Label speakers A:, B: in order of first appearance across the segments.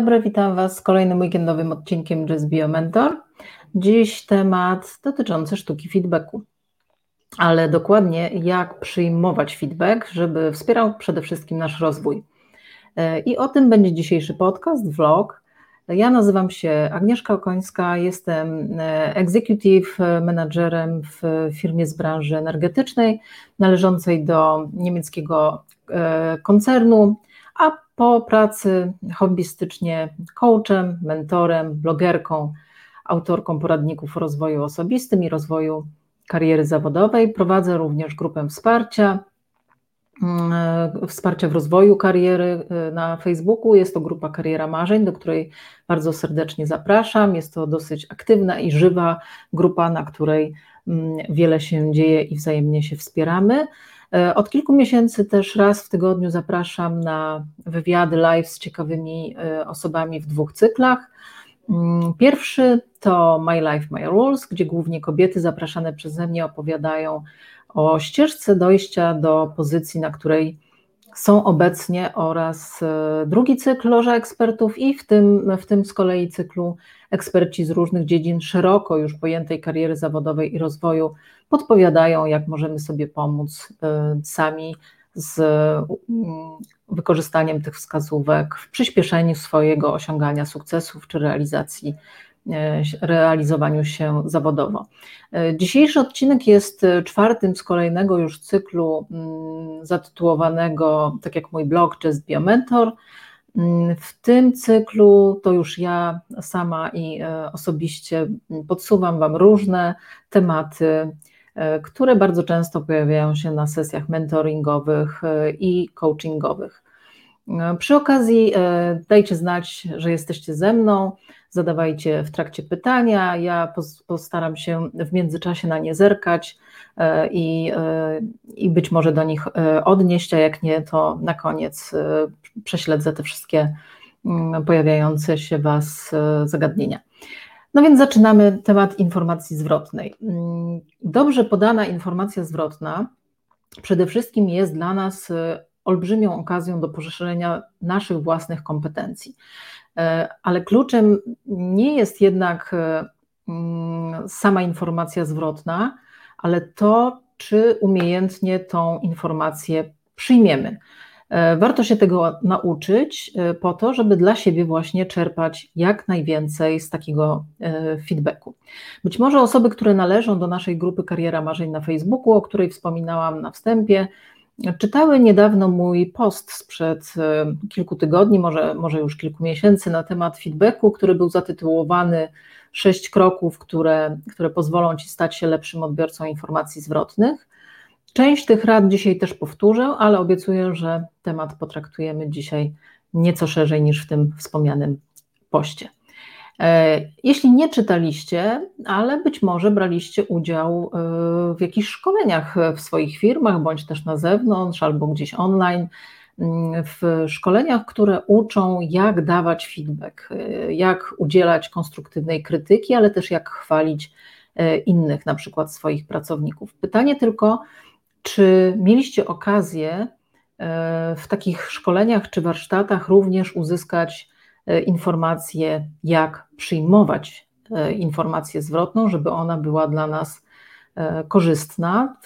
A: Dobry, witam Was z kolejnym weekendowym odcinkiem Jazz Bio Mentor. Dziś temat dotyczący sztuki feedbacku, ale dokładnie jak przyjmować feedback, żeby wspierał przede wszystkim nasz rozwój. E, I o tym będzie dzisiejszy podcast, vlog. Ja nazywam się Agnieszka Okońska, jestem e, executive managerem w firmie z branży energetycznej należącej do niemieckiego e, koncernu, a po pracy hobbystycznie coachem, mentorem, blogerką, autorką poradników o rozwoju osobistym i rozwoju kariery zawodowej. Prowadzę również grupę wsparcia, mm, wsparcia w rozwoju kariery y, na Facebooku. Jest to grupa Kariera Marzeń, do której bardzo serdecznie zapraszam. Jest to dosyć aktywna i żywa grupa, na której mm, wiele się dzieje i wzajemnie się wspieramy. E, od kilku miesięcy też raz w tygodniu zapraszam na wywiady live z ciekawymi e, osobami w dwóch cyklach. Mm, pierwszy to My Life, My Rules, gdzie głównie kobiety zapraszane przeze mnie opowiadają o ścieżce dojścia do pozycji, na której są obecnie oraz e, drugi cykl Loża Ekspertów i w tym, w tym z kolei cyklu eksperci z różnych dziedzin szeroko już pojętej kariery zawodowej i rozwoju podpowiadają, jak możemy sobie pomóc e, sami z mm, wykorzystaniem tych wskazówek w przyspieszeniu swojego osiągania sukcesów czy realizacji realizowaniu się zawodowo. E, dzisiejszy odcinek jest czwartym z kolejnego już cyklu mm, zatytułowanego, tak jak mój blog, Just Be a Mentor. Mm, w tym cyklu to już ja sama i e, osobiście podsuwam Wam różne tematy, które bardzo często pojawiają się na sesjach mentoringowych i coachingowych. Przy okazji dajcie znać, że jesteście ze mną zadawajcie w trakcie pytania. Ja postaram się w międzyczasie na nie zerkać e, i, e, i być może do nich e, odnieść, a jak nie, to na koniec prześledzę te wszystkie mm, pojawiające się Was zagadnienia. No więc zaczynamy temat informacji zwrotnej. Mm, dobrze podana informacja zwrotna przede wszystkim jest dla nas olbrzymią okazją do poszerzenia naszych własnych kompetencji. E, ale kluczem nie jest jednak e, mm, sama informacja zwrotna, ale to, czy umiejętnie tą informację przyjmiemy. E, warto się tego nauczyć po to, żeby dla siebie właśnie czerpać jak najwięcej z takiego feedbacku. Być może osoby, które należą do naszej grupy Kariera Marzeń na Facebooku, o której wspominałam na wstępie, Czytały niedawno mój post sprzed e, kilku tygodni, może, może już kilku miesięcy, na temat feedbacku, który był zatytułowany Sześć kroków, które, które pozwolą Ci stać się lepszym odbiorcą informacji zwrotnych. Część tych rad dzisiaj też powtórzę, ale obiecuję, że temat potraktujemy dzisiaj nieco szerzej niż w tym wspomnianym poście. E, jeśli nie czytaliście, ale być może braliście udział e, w jakichś szkoleniach w swoich firmach, bądź też na zewnątrz, albo gdzieś online, mm, w szkoleniach, które uczą, jak dawać feedback, e, jak udzielać konstruktywnej krytyki, ale też jak chwalić innych, na przykład swoich pracowników. Pytanie tylko, czy mieliście okazję w takich szkoleniach czy warsztatach również uzyskać E, informację, jak przyjmować e, informację zwrotną, żeby ona była dla nas e, korzystna.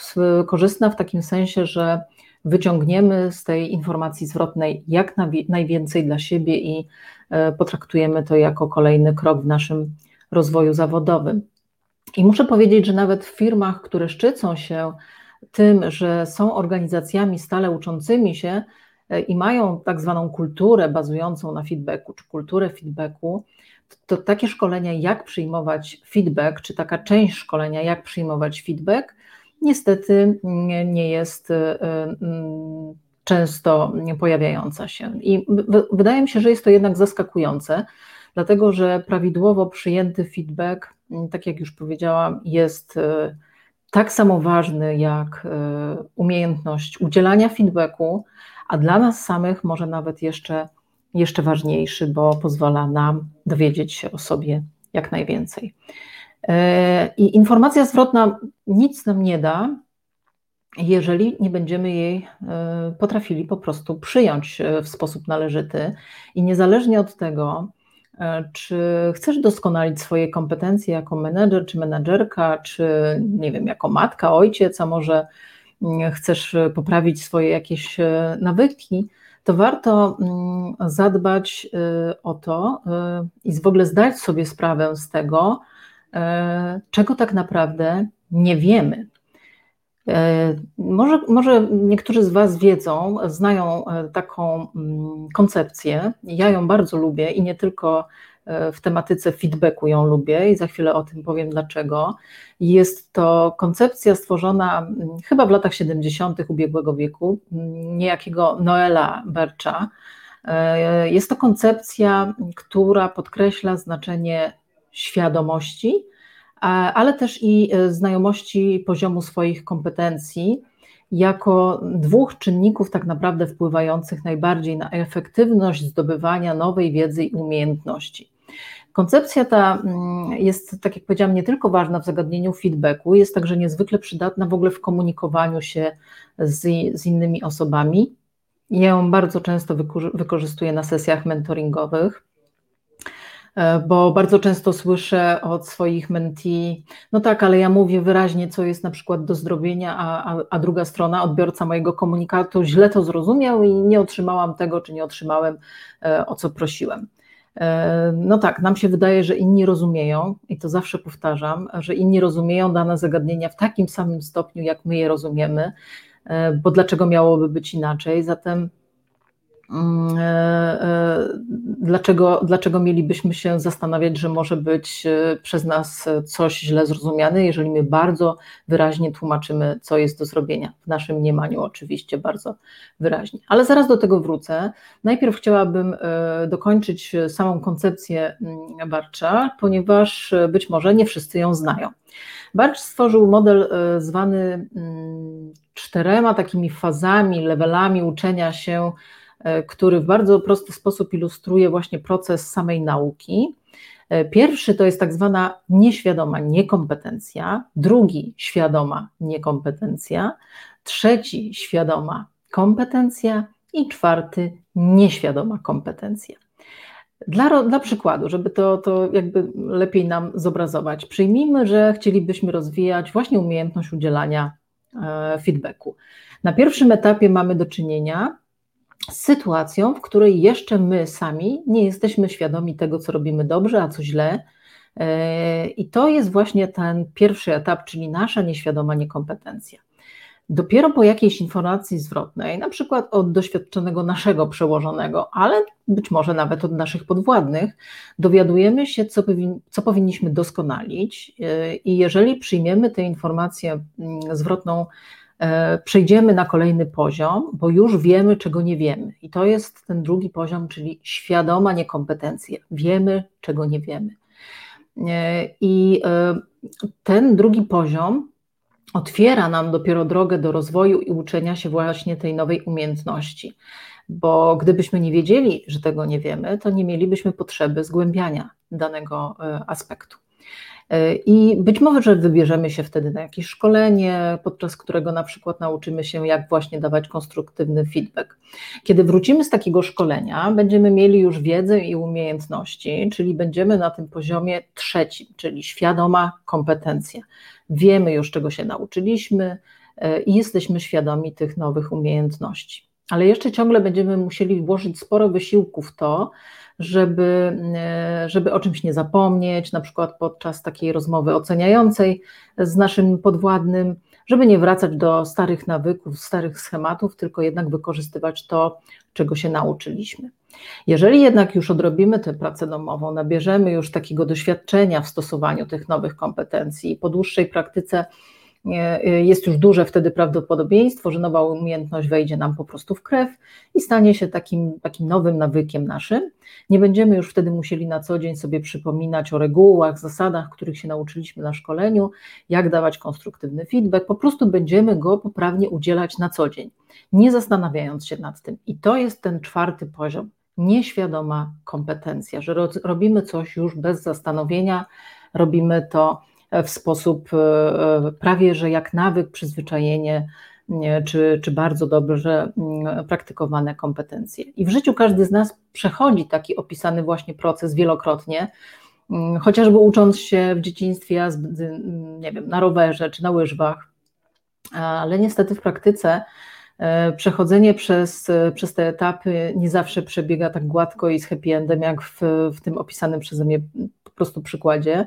A: Korzystna w takim sensie, że wyciągniemy z tej informacji zwrotnej jak najwięcej dla siebie i potraktujemy to jako kolejny krok w naszym rozwoju zawodowym. I muszę powiedzieć, że nawet w firmach, które szczycą się tym, że są organizacjami stale uczącymi się, i mają tak zwaną kulturę bazującą na feedbacku, czy kulturę feedbacku, to, takie szkolenia, jak przyjmować feedback, czy taka część szkolenia, jak przyjmować feedback, niestety nie, jest e, często pojawiająca się. I wydaje mi się, że jest to jednak zaskakujące, dlatego że prawidłowo przyjęty feedback, tak jak już powiedziałam, jest e, tak samo ważny jak umiejętność udzielania feedbacku, a dla nas samych może nawet jeszcze, jeszcze ważniejszy, bo pozwala nam dowiedzieć się o sobie jak najwięcej. E, I informacja zwrotna nic nam nie da, jeżeli nie będziemy jej e, potrafili po prostu przyjąć e, w sposób należyty. I niezależnie od tego, czy chcesz doskonalić swoje kompetencje jako menedżer czy menedżerka, czy nie wiem, jako matka, ojciec, a może chcesz poprawić swoje jakieś nawyki, to warto mm, zadbać o to i w ogóle zdać sobie sprawę z tego, czego tak naprawdę nie wiemy. E, może, może niektórzy z Was wiedzą, znają e, taką mm, koncepcję. Ja ją bardzo lubię i nie tylko e, w tematyce feedbacku ją lubię i za chwilę o tym powiem dlaczego. Jest to koncepcja stworzona mm, chyba w latach 70. ubiegłego wieku, mm, niejakiego Noela Bercza. Jest to koncepcja, która podkreśla znaczenie świadomości ale też i e, znajomości poziomu swoich kompetencji jako dwóch czynników tak naprawdę wpływających najbardziej na efektywność zdobywania nowej wiedzy i umiejętności. Koncepcja ta mm, jest, tak jak powiedziałam, nie tylko ważna w zagadnieniu feedbacku, jest także niezwykle przydatna w ogóle w komunikowaniu się z, z innymi osobami. Ja ją bardzo często wykorzystuję na sesjach mentoringowych. E, bo bardzo często słyszę od swoich mentee, no tak, ale ja mówię wyraźnie, co jest na przykład do zrobienia, a, a, druga strona, odbiorca mojego komunikatu źle to zrozumiał i nie otrzymałam tego, czy nie otrzymałem, e, o co prosiłem. E, no tak, nam się wydaje, że inni rozumieją, i to zawsze powtarzam, że inni rozumieją dane zagadnienia w takim samym stopniu, jak my je rozumiemy, bo dlaczego miałoby być inaczej? Zatem e, e, dlaczego, dlaczego mielibyśmy się zastanawiać, że może być e, przez nas coś źle zrozumiane, jeżeli my bardzo wyraźnie tłumaczymy, co jest do zrobienia. W naszym mniemaniu oczywiście bardzo wyraźnie. Ale zaraz do tego wrócę. Najpierw chciałabym dokończyć samą koncepcję mm, Barcza, ponieważ być może nie wszyscy ją znają. Barcz stworzył model zwany mm, czterema takimi fazami, levelami uczenia się E, który w bardzo prosty sposób ilustruje właśnie proces samej nauki. E, pierwszy to jest tak zwana nieświadoma niekompetencja, drugi świadoma niekompetencja, trzeci świadoma kompetencja i czwarty nieświadoma kompetencja. Dla, dla przykładu, żeby to, to jakby lepiej nam zobrazować, przyjmijmy, że chcielibyśmy rozwijać właśnie umiejętność udzielania e, feedbacku. Na pierwszym etapie mamy do czynienia z sytuacją, w której jeszcze my sami nie jesteśmy świadomi tego, co robimy dobrze, a co źle. E, I to jest właśnie ten pierwszy etap, czyli nasza nieświadoma niekompetencja. Dopiero po jakiejś informacji zwrotnej, na przykład od doświadczonego naszego przełożonego, ale być może nawet od naszych podwładnych, dowiadujemy się, co, powin, co powinniśmy doskonalić, e, i jeżeli przyjmiemy tę informację mm, zwrotną przejdziemy na kolejny poziom, bo już wiemy, czego nie wiemy. I to jest ten drugi poziom, czyli świadoma niekompetencja. Wiemy, czego nie wiemy. E, I e, ten drugi poziom otwiera nam dopiero drogę do rozwoju i uczenia się właśnie tej nowej umiejętności. Bo gdybyśmy nie wiedzieli, że tego nie wiemy, to nie mielibyśmy potrzeby zgłębiania danego aspektu. E, I być może, że wybierzemy się wtedy na jakieś szkolenie, podczas którego na przykład nauczymy się, jak właśnie dawać konstruktywny feedback. Kiedy wrócimy z takiego szkolenia, będziemy mieli już wiedzę i umiejętności, czyli będziemy na tym poziomie trzecim, czyli świadoma kompetencja. Wiemy już, czego się nauczyliśmy e, i jesteśmy świadomi tych nowych umiejętności. Ale jeszcze ciągle będziemy musieli włożyć sporo wysiłku w to, żeby, e, żeby o czymś nie zapomnieć, na przykład podczas takiej rozmowy oceniającej z naszym podwładnym, żeby nie wracać do starych nawyków, starych schematów, tylko jednak wykorzystywać to, czego się nauczyliśmy. Jeżeli jednak już odrobimy tę pracę domową, nabierzemy już takiego doświadczenia w stosowaniu tych nowych kompetencji i po dłuższej praktyce jest już duże wtedy prawdopodobieństwo, że nowa umiejętność wejdzie nam po prostu w krew i stanie się takim, takim nowym nawykiem naszym. Nie będziemy już wtedy musieli na co dzień sobie przypominać o regułach, zasadach, których się nauczyliśmy na szkoleniu, jak dawać konstruktywny feedback, po prostu będziemy go poprawnie udzielać na co dzień, nie zastanawiając się nad tym. I to jest ten czwarty poziom, nieświadoma kompetencja, że robimy coś już bez zastanowienia, robimy to w sposób e, e, prawie że jak nawyk, przyzwyczajenie, czy, czy bardzo dobrze mm, praktykowane kompetencje. I w życiu każdy z nas przechodzi taki opisany właśnie proces wielokrotnie, mm, chociażby ucząc się w dzieciństwie jazdy, nie wiem, na rowerze czy na łyżwach, ale niestety w praktyce e, przechodzenie przez, przez te etapy nie zawsze przebiega tak gładko i z happy endem, jak w, w tym opisanym przeze mnie po prostu przykładzie.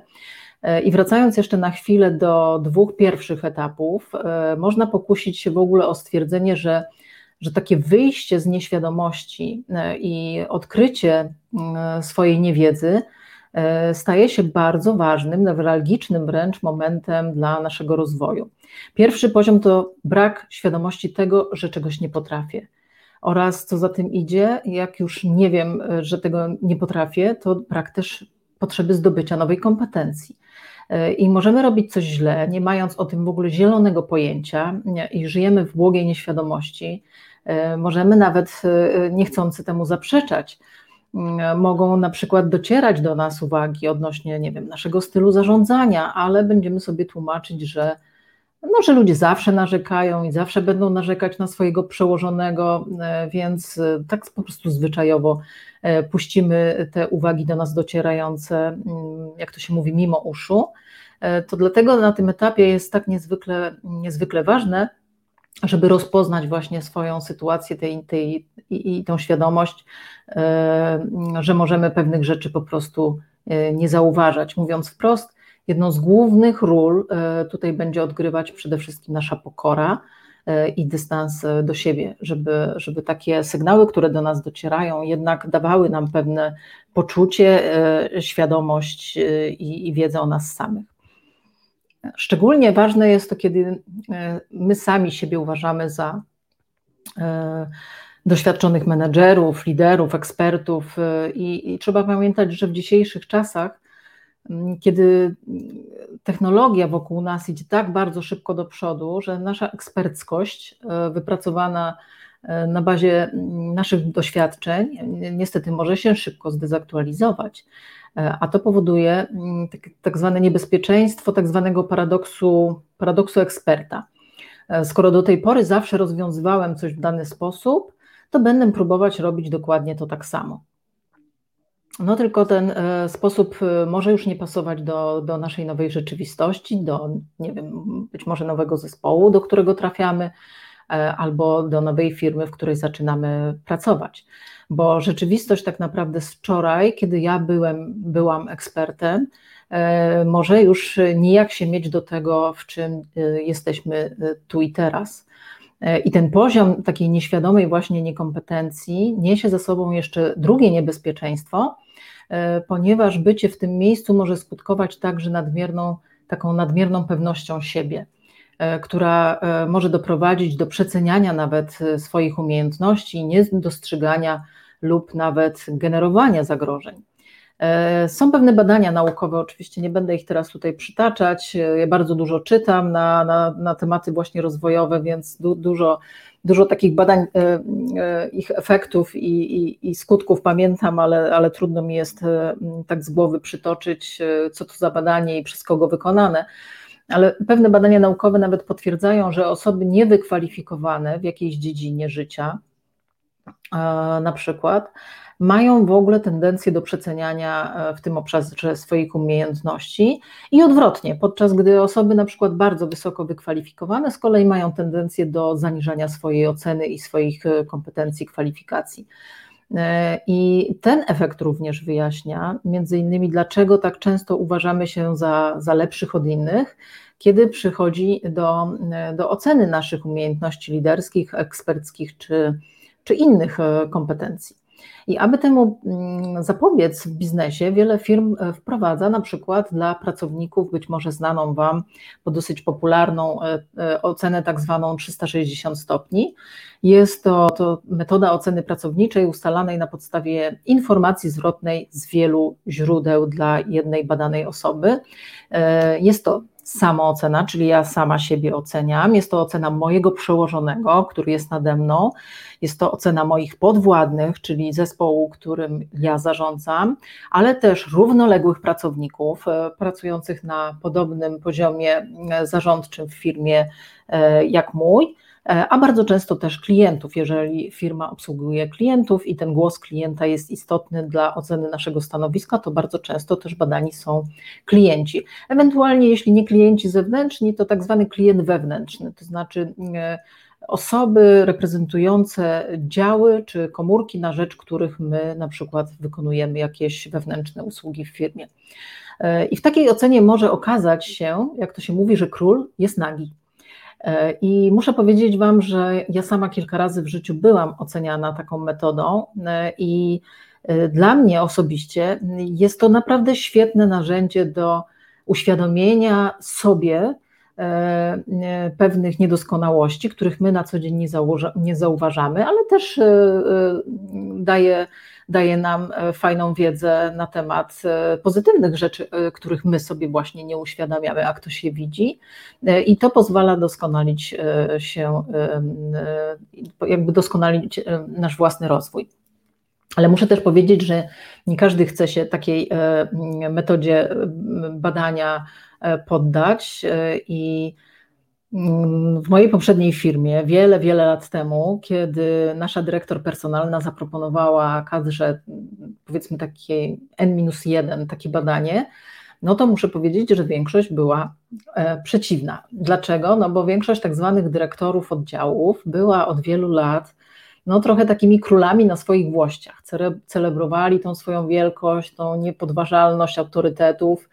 A: E, I wracając jeszcze na chwilę do dwóch pierwszych etapów, e, można pokusić się w ogóle o stwierdzenie, że, że takie wyjście z nieświadomości e, i odkrycie swojej niewiedzy staje się bardzo ważnym, newralgicznym wręcz momentem dla naszego rozwoju. Pierwszy poziom to brak świadomości tego, że czegoś nie potrafię. Oraz co za tym idzie, jak już nie wiem, że tego nie potrafię, to brak też potrzeby zdobycia nowej kompetencji. E, I możemy robić coś źle, nie mając o tym w ogóle zielonego pojęcia i żyjemy w błogiej nieświadomości. E, możemy nawet e, niechcący temu zaprzeczać. Mm, mogą na przykład docierać do nas uwagi odnośnie, nie wiem, naszego stylu zarządzania, ale będziemy sobie tłumaczyć, że no, że ludzie zawsze narzekają i zawsze będą narzekać na swojego przełożonego, więc tak po prostu zwyczajowo E, puścimy te uwagi do nas docierające, mm, jak to się mówi, mimo uszu. E, to dlatego na tym etapie jest tak niezwykle, niezwykle ważne, żeby rozpoznać właśnie swoją sytuację tej, tej, i, i tą świadomość, e, że możemy pewnych rzeczy po prostu nie zauważać. Mówiąc wprost, jedną z głównych ról tutaj będzie odgrywać przede wszystkim nasza pokora, i dystans do siebie, żeby, żeby takie sygnały, które do nas docierają, jednak dawały nam pewne poczucie, e, świadomość e, i, i wiedzę o nas samych. Szczególnie ważne jest to, kiedy e, my sami siebie uważamy za doświadczonych menedżerów, liderów, ekspertów, i, i trzeba pamiętać, że w dzisiejszych czasach kiedy technologia wokół nas idzie tak bardzo szybko do przodu, że nasza eksperckość e, wypracowana e, na bazie mm, naszych doświadczeń niestety może się szybko zdezaktualizować. E, a to powoduje mm, tak, tak zwane niebezpieczeństwo tak zwanego paradoksu, paradoksu eksperta. Skoro do tej pory zawsze rozwiązywałem coś w dany sposób, to będę próbować robić dokładnie to tak samo. No tylko ten e, sposób e, może już nie pasować do, do naszej nowej rzeczywistości, do, nie wiem, być może nowego zespołu, do którego trafiamy, e, albo do nowej firmy, w której zaczynamy pracować. Bo rzeczywistość tak naprawdę z wczoraj, kiedy ja byłem, byłam ekspertem, może już nijak się mieć do tego, w czym jesteśmy tu i teraz. I ten poziom takiej nieświadomej właśnie niekompetencji niesie ze sobą jeszcze drugie niebezpieczeństwo, ponieważ bycie w tym miejscu może skutkować także nadmierną, taką nadmierną pewnością siebie, e, która e, może doprowadzić do przeceniania nawet swoich umiejętności, niedostrzegania lub nawet generowania zagrożeń. Są pewne badania naukowe, oczywiście nie będę ich teraz tutaj przytaczać. Ja bardzo dużo czytam na, na, na tematy właśnie rozwojowe, więc du, dużo dużo takich badań, e, e, ich efektów i, i, i, skutków pamiętam, ale, ale trudno mi jest e, tak z głowy przytoczyć, co to za badanie i przez kogo wykonane. Ale pewne badania naukowe nawet potwierdzają, że osoby niewykwalifikowane w jakiejś dziedzinie życia, na przykład, mają w ogóle tendencję do przeceniania e, w tym obszarze swoich umiejętności i odwrotnie, podczas gdy osoby na przykład bardzo wysoko wykwalifikowane z kolei mają tendencję do zaniżania swojej oceny i swoich e, kompetencji, kwalifikacji. E, I ten efekt również wyjaśnia, między innymi, dlaczego tak często uważamy się za, za lepszych od innych, kiedy przychodzi do, do oceny naszych umiejętności liderskich, eksperckich czy, czy innych kompetencji. I aby temu mm, zapobiec w biznesie, wiele firm e, wprowadza na przykład dla pracowników, być może znaną Wam, bo dosyć popularną e, e, ocenę tak zwaną 360 stopni. Jest to, to metoda oceny pracowniczej ustalanej na podstawie informacji zwrotnej z wielu źródeł dla jednej badanej osoby. Jest to samoocena, czyli ja sama siebie oceniam. Jest to ocena mojego przełożonego, który jest nade mną. Jest to ocena moich podwładnych, czyli zespołu, którym ja zarządzam, ale też równoległych pracowników e, pracujących na podobnym poziomie e, zarządczym w firmie e, jak mój a bardzo często też klientów, jeżeli firma obsługuje klientów i ten głos klienta jest istotny dla oceny naszego stanowiska, to bardzo często też badani są klienci. Ewentualnie, jeśli nie klienci zewnętrzni, to tak zwany klient wewnętrzny, to znaczy osoby reprezentujące działy czy komórki, na rzecz których my na przykład wykonujemy jakieś wewnętrzne usługi w firmie. I w takiej ocenie może okazać się, jak to się mówi, że król jest nagi. I muszę powiedzieć Wam, że ja sama kilka razy w życiu byłam oceniana taką metodą i dla mnie osobiście jest to naprawdę świetne narzędzie do uświadomienia sobie, E, e, pewnych niedoskonałości, których my na co dzień nie, zauważamy, ale też e, daje, daje nam fajną wiedzę na temat pozytywnych rzeczy, których my sobie właśnie nie uświadamiamy, a kto się widzi. I to pozwala doskonalić się, jakby doskonalić nasz własny rozwój. Ale muszę też powiedzieć, że nie każdy chce się takiej metodzie badania E, poddać. E, I w mojej poprzedniej firmie, wiele, wiele lat temu, kiedy nasza dyrektor personalna zaproponowała kadrze, powiedzmy takie N-1, takie badanie, no to muszę powiedzieć, że większość była e, przeciwna. Dlaczego? No bo większość tak zwanych dyrektorów oddziałów była od wielu lat no trochę takimi królami na swoich włościach. Celebrowali tą swoją wielkość, tą niepodważalność autorytetów,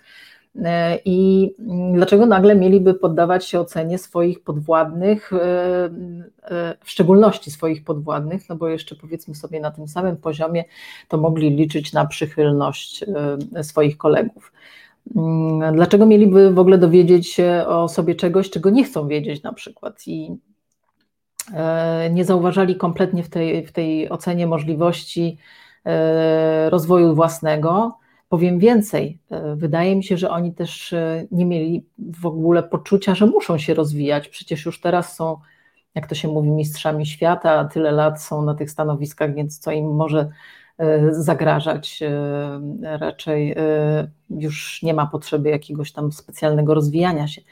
A: I dlaczego nagle mieliby poddawać się ocenie swoich podwładnych, e, e, w szczególności swoich podwładnych, no bo jeszcze powiedzmy sobie na tym samym poziomie to mogli liczyć na przychylność swoich kolegów. Mm, dlaczego mieliby w ogóle dowiedzieć się o sobie czegoś, czego nie chcą wiedzieć na przykład i nie zauważali kompletnie w tej, w tej ocenie możliwości rozwoju własnego, Powiem więcej, e, wydaje mi się, że oni też e, nie mieli w ogóle poczucia, że muszą się rozwijać. Przecież już teraz są, jak to się mówi, mistrzami świata, a tyle lat są na tych stanowiskach, więc co im może zagrażać? Raczej już nie ma potrzeby jakiegoś tam specjalnego rozwijania się.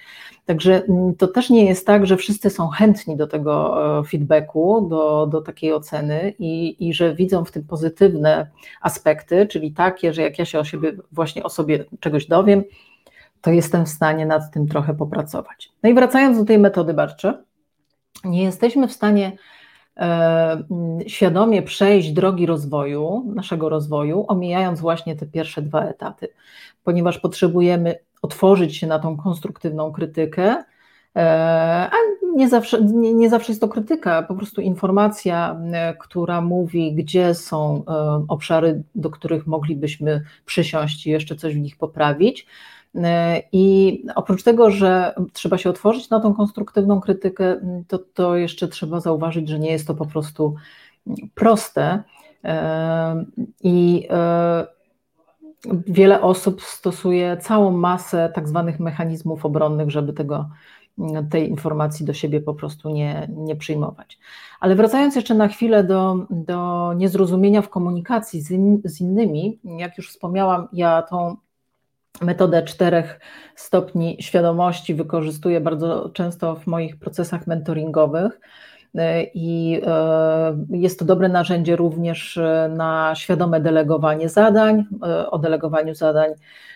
A: Także mm, to też nie jest tak, że wszyscy są chętni do tego e, feedbacku, do, do takiej oceny i, i że widzą w tym pozytywne aspekty, czyli takie, że jak ja się o siebie, właśnie o sobie czegoś dowiem, to jestem w stanie nad tym trochę popracować. No i wracając do tej metody Barczy, nie jesteśmy w stanie e, świadomie przejść drogi rozwoju, naszego rozwoju, omijając właśnie te pierwsze dwa etapy, ponieważ potrzebujemy otworzyć się na tą konstruktywną krytykę, e, a nie zawsze, nie, nie, zawsze jest to krytyka, po prostu informacja, e, która mówi, gdzie są e, obszary, do których moglibyśmy przysiąść i jeszcze coś w nich poprawić. I oprócz tego, że trzeba się otworzyć na tą konstruktywną krytykę, to, to jeszcze trzeba zauważyć, że nie jest to po prostu proste. I wiele osób stosuje całą masę tak zwanych mechanizmów obronnych, żeby tego, tej informacji do siebie po prostu nie, nie przyjmować. Ale wracając jeszcze na chwilę do, do niezrozumienia w komunikacji z, in, z innymi, jak już wspomniałam, ja tą metodę czterech stopni świadomości wykorzystuję bardzo często w moich procesach mentoringowych. E, i e, jest to dobre narzędzie również e, na świadome delegowanie zadań. O delegowaniu zadań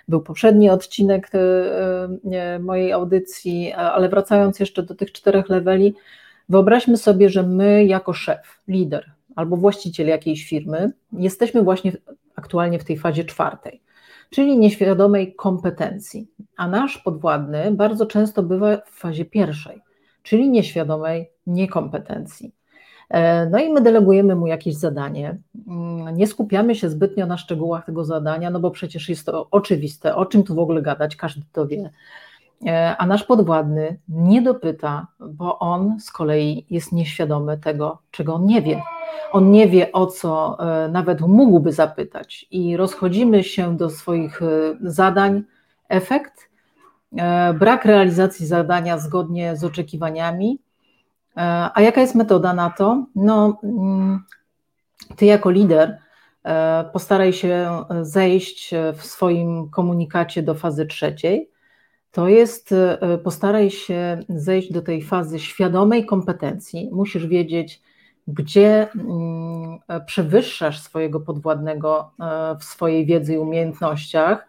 A: był poprzedni odcinek mojej audycji, ale wracając jeszcze do tych czterech leveli, wyobraźmy sobie, że my jako szef, lider albo właściciel jakiejś firmy jesteśmy właśnie aktualnie w tej fazie czwartej, czyli nieświadomej kompetencji, a nasz podwładny bardzo często bywa w fazie pierwszej, czyli nieświadomej niekompetencji. E, no i my delegujemy mu jakieś zadanie. Mm, nie skupiamy się zbytnio na szczegółach tego zadania, no bo przecież jest to oczywiste, o czym tu w ogóle gadać, każdy to wie. E, a nasz podwładny nie dopyta, bo on z kolei jest nieświadomy tego, czego on nie wie. On nie wie, o co e, nawet mógłby zapytać, i rozchodzimy się do swoich zadań. Efekt E, brak realizacji zadania zgodnie z oczekiwaniami. E, a jaka jest metoda na to? No, mm, ty jako lider e, postaraj się zejść w swoim komunikacie do fazy trzeciej. To jest postaraj się zejść do tej fazy świadomej kompetencji. Musisz wiedzieć, gdzie mm, przewyższasz swojego podwładnego w swojej wiedzy i umiejętnościach.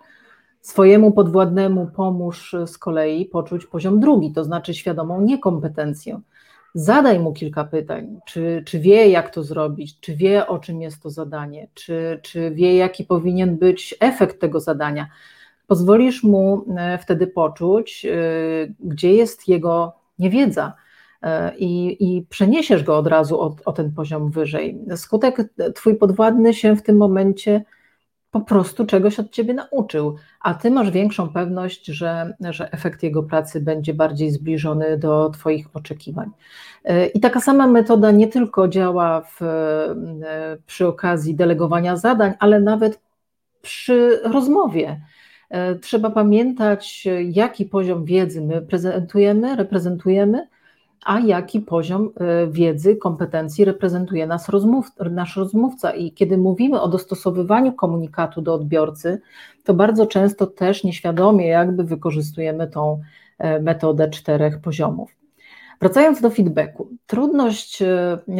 A: Swojemu podwładnemu pomóż z kolei poczuć poziom drugi, to znaczy świadomą niekompetencję zadaj mu kilka pytań, czy, czy wie, jak to zrobić, czy wie, o czym jest to zadanie, czy, czy wie, jaki powinien być efekt tego zadania. Pozwolisz mu e, wtedy poczuć, e, gdzie jest jego niewiedza. E, I, i przeniesiesz go od razu o, o ten poziom wyżej. Skutek twój podwładny się w tym momencie po prostu czegoś od ciebie nauczył, a ty masz większą pewność, że, że efekt jego pracy będzie bardziej zbliżony do Twoich oczekiwań. I taka sama metoda nie tylko działa w, przy okazji delegowania zadań, ale nawet przy rozmowie. E, trzeba pamiętać, jaki poziom wiedzy my prezentujemy, reprezentujemy, a jaki poziom e, wiedzy, kompetencji reprezentuje nas rozmów, nasz rozmówca. I kiedy mówimy o dostosowywaniu komunikatu do odbiorcy, to bardzo często też nieświadomie jakby wykorzystujemy tą e, metodę czterech poziomów. Wracając do feedbacku, trudność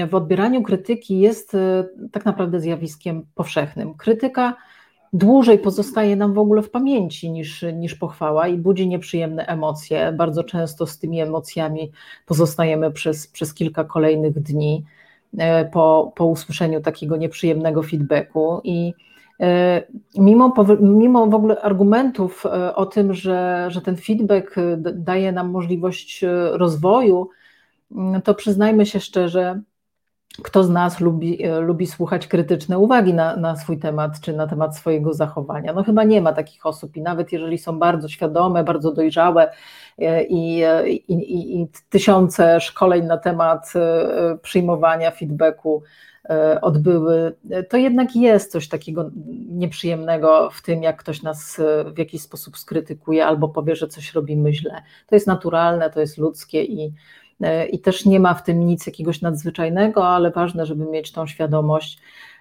A: w odbieraniu krytyki jest tak naprawdę zjawiskiem powszechnym. Krytyka dłużej pozostaje nam w ogóle w pamięci niż, niż pochwała i budzi nieprzyjemne emocje. Bardzo często z tymi emocjami pozostajemy przez, przez kilka kolejnych dni e, po, po usłyszeniu takiego nieprzyjemnego feedbacku i e, Mimo, mimo w ogóle argumentów e, o tym, że, że ten feedback daje nam możliwość rozwoju, to przyznajmy się szczerze, kto z nas lubi, e, lubi słuchać krytyczne uwagi na, na swój temat czy na temat swojego zachowania? No chyba nie ma takich osób i nawet jeżeli są bardzo świadome, bardzo dojrzałe e, i, e, i, i, i tysiące szkoleń na temat przyjmowania feedbacku odbyły, to jednak jest coś takiego nieprzyjemnego w tym, jak ktoś nas w jakiś sposób skrytykuje albo powie, że coś robimy źle. To jest naturalne, to jest ludzkie i i też nie ma w tym nic jakiegoś nadzwyczajnego, ale ważne, żeby mieć tą świadomość,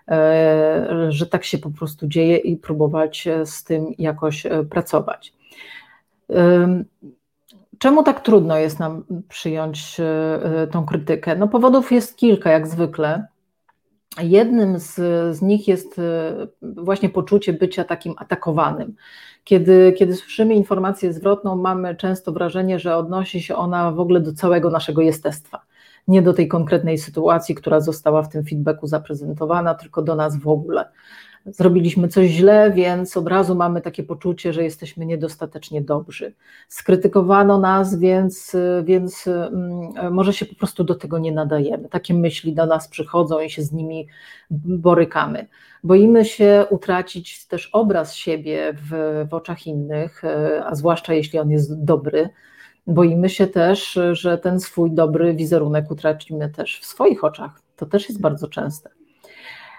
A: e, że tak się po prostu dzieje i próbować z tym jakoś e, pracować. Czemu tak trudno jest nam przyjąć tą krytykę? No powodów jest kilka, jak zwykle. Jednym z, z nich jest właśnie poczucie bycia takim atakowanym. Kiedy, kiedy słyszymy informację zwrotną, mamy często wrażenie, że odnosi się ona w ogóle do całego naszego jestestwa. Nie do tej konkretnej sytuacji, która została w tym feedbacku zaprezentowana, tylko do nas w ogóle. Zrobiliśmy coś źle, więc od razu mamy takie poczucie, że jesteśmy niedostatecznie dobrzy. Skrytykowano nas, więc, więc mm, może się po prostu do tego nie nadajemy. Takie myśli do nas przychodzą i się z nimi borykamy. Boimy się utracić też obraz siebie w, w oczach innych, a zwłaszcza jeśli on jest dobry. Boimy się też, że ten swój dobry wizerunek utracimy też w swoich oczach. To też jest bardzo częste.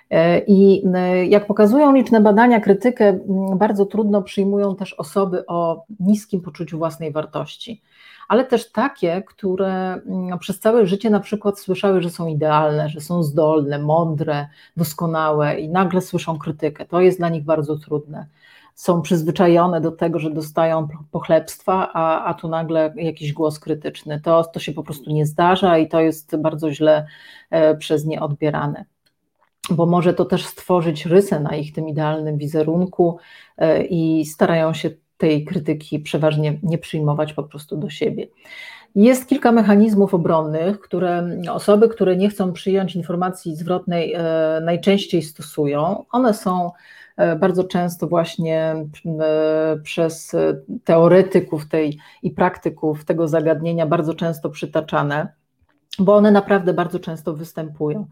A: E, I e, jak pokazują liczne badania, krytykę bardzo trudno przyjmują też osoby o niskim poczuciu własnej wartości ale też takie, które przez całe życie na przykład słyszały, że są idealne, że są zdolne, mądre, doskonałe i nagle słyszą krytykę. To jest dla nich bardzo trudne. Są przyzwyczajone do tego, że dostają pochlebstwa, a, a tu nagle jakiś głos krytyczny. To, to się po prostu nie zdarza i to jest bardzo źle e, przez nie odbierane bo może to też stworzyć rysę na ich tym idealnym wizerunku e, i starają się tej krytyki przeważnie nie przyjmować po prostu do siebie. Jest kilka mechanizmów obronnych, które osoby, które nie chcą przyjąć informacji zwrotnej, e, najczęściej stosują. One są e, bardzo często właśnie przez teoretyków tej i praktyków tego zagadnienia bardzo często przytaczane, bo one naprawdę bardzo często występują.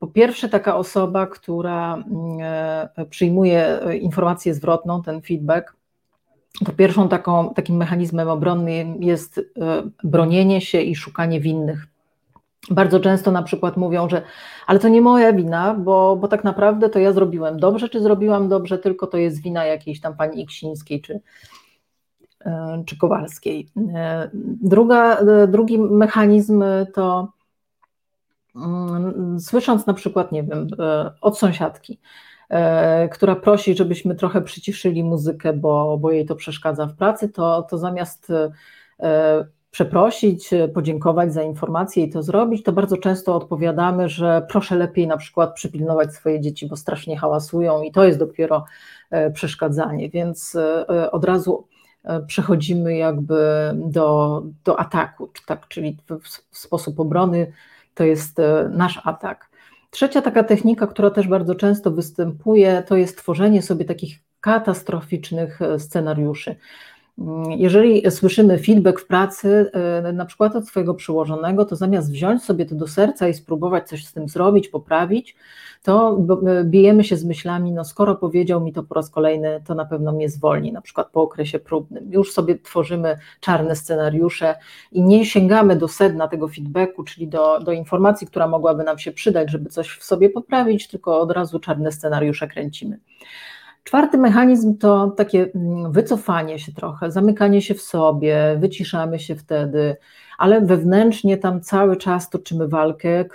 A: Po pierwsze, taka osoba, która przyjmuje informację zwrotną, ten feedback, to pierwszą taką, takim mechanizmem obronnym jest e, bronienie się i szukanie winnych. Bardzo często na przykład mówią, że ale to nie moja wina, bo, bo tak naprawdę to ja zrobiłem dobrze, czy zrobiłam dobrze, tylko to jest wina jakiejś tam pani Iksińskiej czy, e, czy Kowalskiej. E, druga, drugi mechanizm to mm, słysząc na przykład, nie wiem, od sąsiadki, która prosi, żebyśmy trochę przyciszyli muzykę, bo, bo jej to przeszkadza w pracy, to, to zamiast przeprosić, podziękować za informację i to zrobić, to bardzo często odpowiadamy, że proszę lepiej na przykład przypilnować swoje dzieci, bo strasznie hałasują i to jest dopiero e, przeszkadzanie, więc e, od razu e, przechodzimy jakby do, do ataku, tak, czyli w sposób obrony to jest nasz atak. Trzecia taka technika, która też bardzo często występuje, to jest tworzenie sobie takich katastroficznych scenariuszy. Jeżeli słyszymy feedback w pracy, e, na przykład od swojego przełożonego, to zamiast wziąć sobie to do serca i spróbować coś z tym zrobić, poprawić, to e, bijemy się z myślami, no skoro powiedział mi to po raz kolejny, to na pewno mnie zwolni, na przykład po okresie próbnym. Już sobie tworzymy czarne scenariusze i nie sięgamy do sedna tego feedbacku, czyli do, do informacji, która mogłaby nam się przydać, żeby coś w sobie poprawić, tylko od razu czarne scenariusze kręcimy. Czwarty mechanizm to takie mm, wycofanie się trochę, zamykanie się w sobie, wyciszamy się wtedy, ale wewnętrznie tam cały czas toczymy walkę, y,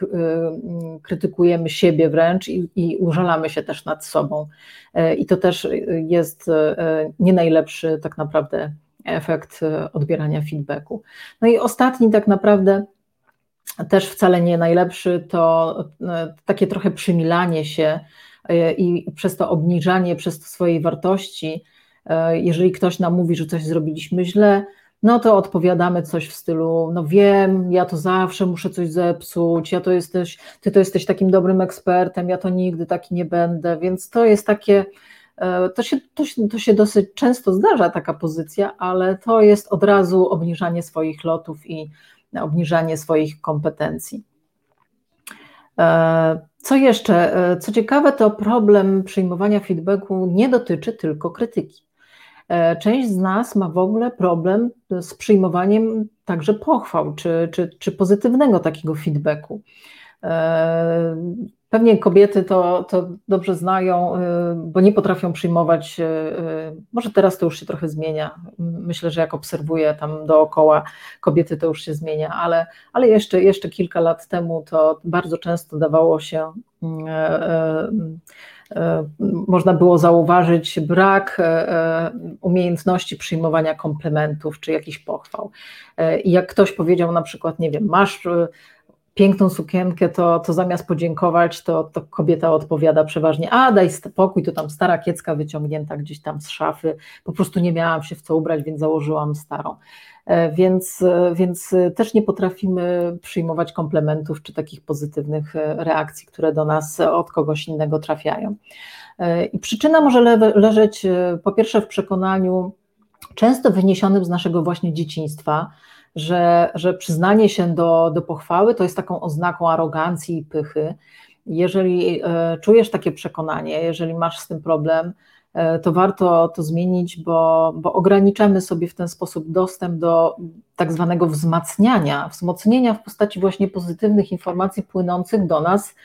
A: krytykujemy siebie wręcz i, i użalamy się też nad sobą. E, I to też jest e, nie najlepszy tak naprawdę efekt e, odbierania feedbacku. No i ostatni tak naprawdę też wcale nie najlepszy, to takie trochę przymilanie się i przez to obniżanie, przez to swojej wartości, e, jeżeli ktoś nam mówi, że coś zrobiliśmy źle, no to odpowiadamy coś w stylu, no wiem, ja to zawsze muszę coś zepsuć, ja to jesteś, ty to jesteś takim dobrym ekspertem, ja to nigdy taki nie będę, więc to jest takie, e, to się, to, się, to się dosyć często zdarza taka pozycja, ale to jest od razu obniżanie swoich lotów i obniżanie swoich kompetencji. Co jeszcze? E, co ciekawe, to problem przyjmowania feedbacku nie dotyczy tylko krytyki. E, część z nas ma w ogóle problem z przyjmowaniem także pochwał czy, czy, czy pozytywnego takiego feedbacku. Pewnie kobiety to, to dobrze znają, y, bo nie potrafią przyjmować. Y, y, może teraz to już się trochę zmienia. Myślę, że jak obserwuję tam dookoła, kobiety to już się zmienia, ale, ale jeszcze, jeszcze kilka lat temu to bardzo często dawało się można było zauważyć brak umiejętności przyjmowania komplementów czy jakichś pochwał. I jak ktoś powiedział na przykład, nie wiem, masz piękną sukienkę, to, to zamiast podziękować, to, to kobieta odpowiada przeważnie, a daj spokój, to tam stara kiecka wyciągnięta gdzieś tam z szafy, po prostu nie miałam się w co ubrać, więc założyłam starą. E, więc, więc też nie potrafimy przyjmować komplementów czy takich pozytywnych e, reakcji, które do nas od kogoś innego trafiają. E, I przyczyna może leżeć po pierwsze w przekonaniu, często wyniesionym z naszego właśnie dzieciństwa, że, że przyznanie się do, do pochwały to jest taką oznaką arogancji i pychy. Jeżeli e, czujesz takie przekonanie, jeżeli masz z tym problem, to warto to zmienić, bo, bo ograniczamy sobie w ten sposób dostęp do tak zwanego wzmacniania, wzmocnienia w postaci właśnie pozytywnych informacji płynących do nas